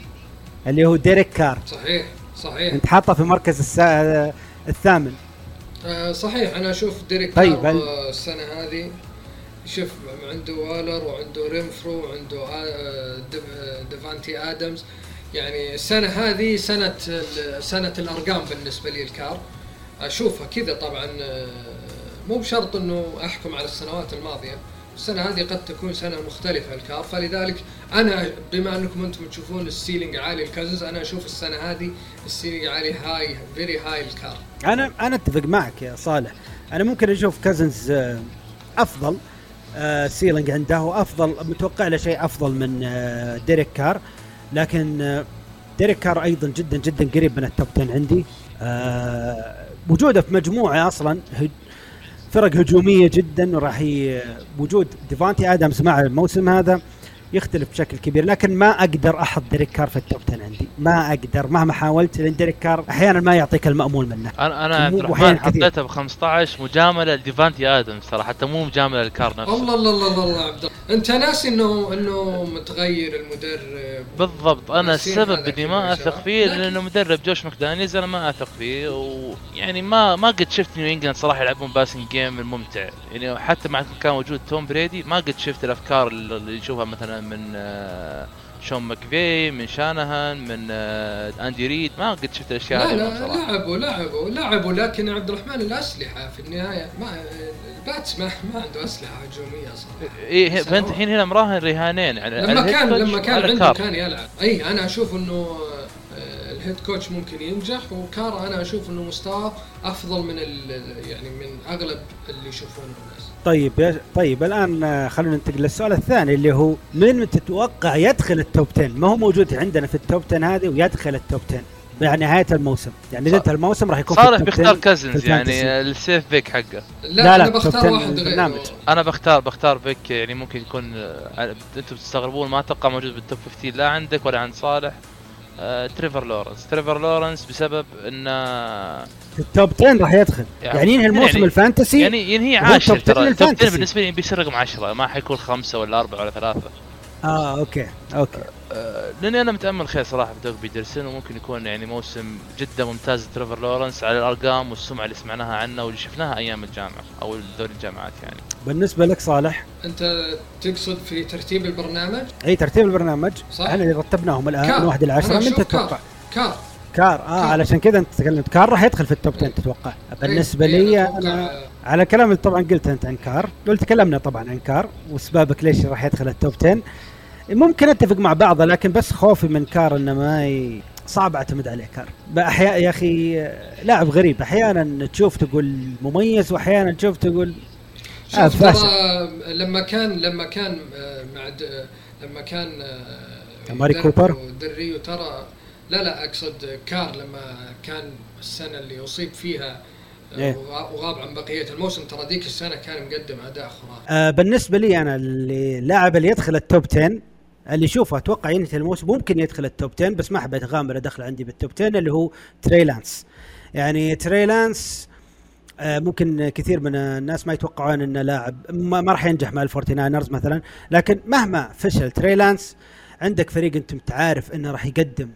اللي هو ديريك كار. صحيح صحيح. أنت حاطه في مركز السا... الثامن. آه، صحيح. أنا أشوف ديريك طيب، طيب هل- السنة هذه. شوف عنده والر وعنده رينفرو وعنده آه، ديف- ديفانتي آدمز. يعني السنة هذه سنة سنة الأرقام بالنسبة لي لكار. أشوفها كذا طبعا آه، مو بشرط إنه أحكم على السنوات الماضية. السنة هذه قد تكون سنة مختلفة لكار. فلذلك أنا بما أنكم أنتم تشوفون ال ceiling عالي لكازنز أنا أشوف السنة هذه ال ceiling عالي high very high لكار. أنا أنا أتفق معك يا صالح. أنا ممكن أشوف كازنز آه، أفضل. ceiling عنده وافضل متوقع له شيء أفضل من آه، ديريك كار. لكن آه، ديريك كار أيضا جدا جدا قريب من ال top 10 عندي. آه، وجوده في مجموعة أصلا فرق هجومية جدا وراح وجود ديفانتي ادمز مع الموسم هذا. يختلف بشكل كبير لكن ما أقدر أحط ديريك كار في ال top 10 عندي. ما أقدر مهما حاولت لأن ديريك كار أحيانا ما يعطيك المأمول منه. أنا أنا عبد الرحمن. حطيته ب 15 مجاملة لديفانتي آدمز ترى حتى مو مجاملة لكار نفسه. الله الله الله الله, عبد الله. أنت ناسي انه إنه متغير المدرب. بالضبط. أنا السبب إني ما أثق. فيه لكن- لأنه مدرب جوش ماكدانيز أنا ما أثق فيه ويعني ما ما قد شفت نيو انجلاند صراحة يلعبون passing game الممتع. يعني حتى مع كان موجود توم بريدي ما قد شفت الأفكار اللي يشوفها مثلا من آه، شون ماكفي من شانهان من آه، اندي ريد ما قد شفت الأشياء لا هذه لا صراحة. لعبوا لعبوا لعبوا لكن عبد الرحمن الأسلحة في النهاية ما الباتس ما, ما عنده أسلحة هجومية صراحة. هي- فانت. الحين هنا مراهن رهانين على لما كان لما كان عنده. كان يلعب. اي أنا أشوف إنه آه، ال head coach ممكن ينجح وكارا أنا أشوف إنه مستواه أفضل من يعني من أغلب اللي يشوفونه الناس. طيب يا طيب الآن آه، خلونا ننتقل للسؤال الثاني اللي هو من تتوقع يدخل ال top 10 ما هو موجود عندنا في ال top 10 هذه ويدخل ال top 10 بعد نهاية الموسم. يعني إذا انتهى الموسم راح يكون في صالح بيختار 10 كازنز يعني. ال safe pick حقه. لا, لا، أنا top 10 بختار واحد غيره. البرنامج. أنا بختار بختار pick يعني ممكن يكون آه، أنتم تستغربون ما أتوقع موجود بال top 15 لا عندك ولا عند صالح. تريفر لورنس. تريفر لورنس بسبب انه في ال top 10 راح يدخل. يعني- يعني ينهي الموسم يعني- ال fantasy؟ يعني ينهي هو عاشر top 10 ترى. ال top 10 لل fantasy. بالنسبة لي بيصير رقم 10 ما حيكون خمسة ولا أربعة ولا ثلاثة. آه okay okay. آه، لأني أنا متأمل خير صراحة في دوغ بيترسون وممكن يكون يعني موسم جدا ممتاز لتريفر لورنس على الأرقام والسمعة اللي سمعناها عنه واللي شفناها أيام الجامعة أو دوري الجامعات يعني. بالنسبة لك صالح؟ أنت تقصد في ترتيب البرنامج؟ إي ترتيب البرنامج. صح. إحنا اللي رتبناهم الآن كار. من واحد إلى 10 أنا من تتوقع؟ كار. كار. آه كار. علشان كذا أنت تكلمت. كار راح يدخل في ال top 10 تتوقع. بالنسبة لي أنا على كلام اللي طبعا قلت أنت عن كار. قلت تكلمنا طبعا عن كار واسبابك ليش راح يدخل ال top 10 ممكن أتفق مع بعضه لكن بس خوفي من كار إنه ما ي... صعب أعتمد عليه كار أحيانا يا أخي لاعب غريب أحيانا تشوف تقول مميز وأحيانا تشوف تقول آه، فاشل. لما كان لما كان آه، مع د- لما كان آه، أماري كوبر. دريو ترى لا لا أقصد كار لما كان السنة اللي أصيب فيها آه، إيه. وغا- وغاب عن بقية الموسم ترى ذيك السنة كان مقدم أداء خرافي آه بالنسبة لي أنا اللي اللاعب اللي يدخل ال top 10 اللي شوفه أتوقع ينتهي الموسم ممكن يدخل ال top 10 بس ما احب اتغامر ادخل عندي بال top 10 اللي هو تري لانس يعني تري لانس آه، ممكن كثير من الناس ما يتوقعون انه لاعب ما, راح ينجح مع الفورتي ناينرز مثلا لكن مهما فشل تري لانس عندك فريق أنت متعارف إنه راح يقدم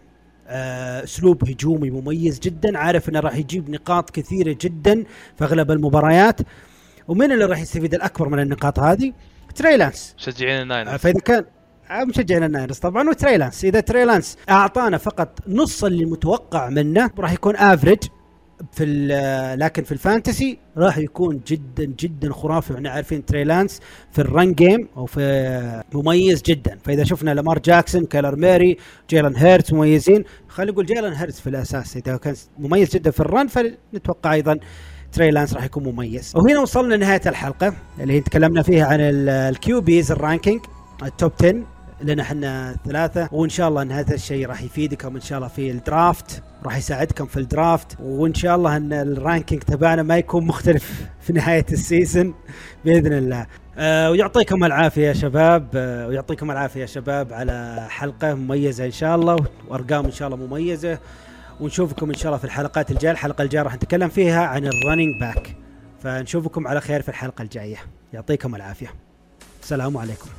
آه، أسلوب هجومي مميز جدا عارف إنه راح يجيب نقاط كثيرة جدا في أغلب المباريات. ومن اللي راح يستفيد الأكبر من النقاط هذه؟ تري لانس مشجعين الناينرز فإذا كان آه، مشجعين الناينرز. طبعا وتريلانس إذا تريلانس أعطانا فقط نص اللي متوقع منه راح يكون average في ال- لكن في ال fantasy راح يكون جدا جدا خرافي. وإحنا عارفين تريلانس في ال run game أو في مميز جدا. فإذا شفنا لامار جاكسون كايلر موري جيلان هيرتز مميزين. خلينا نقول جيلان هيرتز في الأساس إذا كان مميز جدا في ال run فنتوقع أيضا تري لانس راح يكون مميز. وهنا وصلنا لنهاية الحلقة اللي تكلمنا فيها عن ال QBs ال ranking ال top 10 لنا إحنا ثلاثة وإن شاء الله إن هذا الشيء راح يفيدكم إن شاء الله في ال draft راح يساعدكم في ال draft وإن شاء الله إن ال ranking تبعنا ما يكون مختلف في نهاية ال season بإذن الله. آه ويعطيكم العافية يا شباب آه ويعطيكم العافية يا شباب على حلقة مميزة إن شاء الله وأرقام إن شاء الله مميزة ونشوفكم إن شاء الله في الحلقات الجاية. الحلقة الجاية راح نتكلم فيها عن ال running back فنشوفكم على خير في الحلقة الجاية. يعطيكم العافية. السلام عليكم.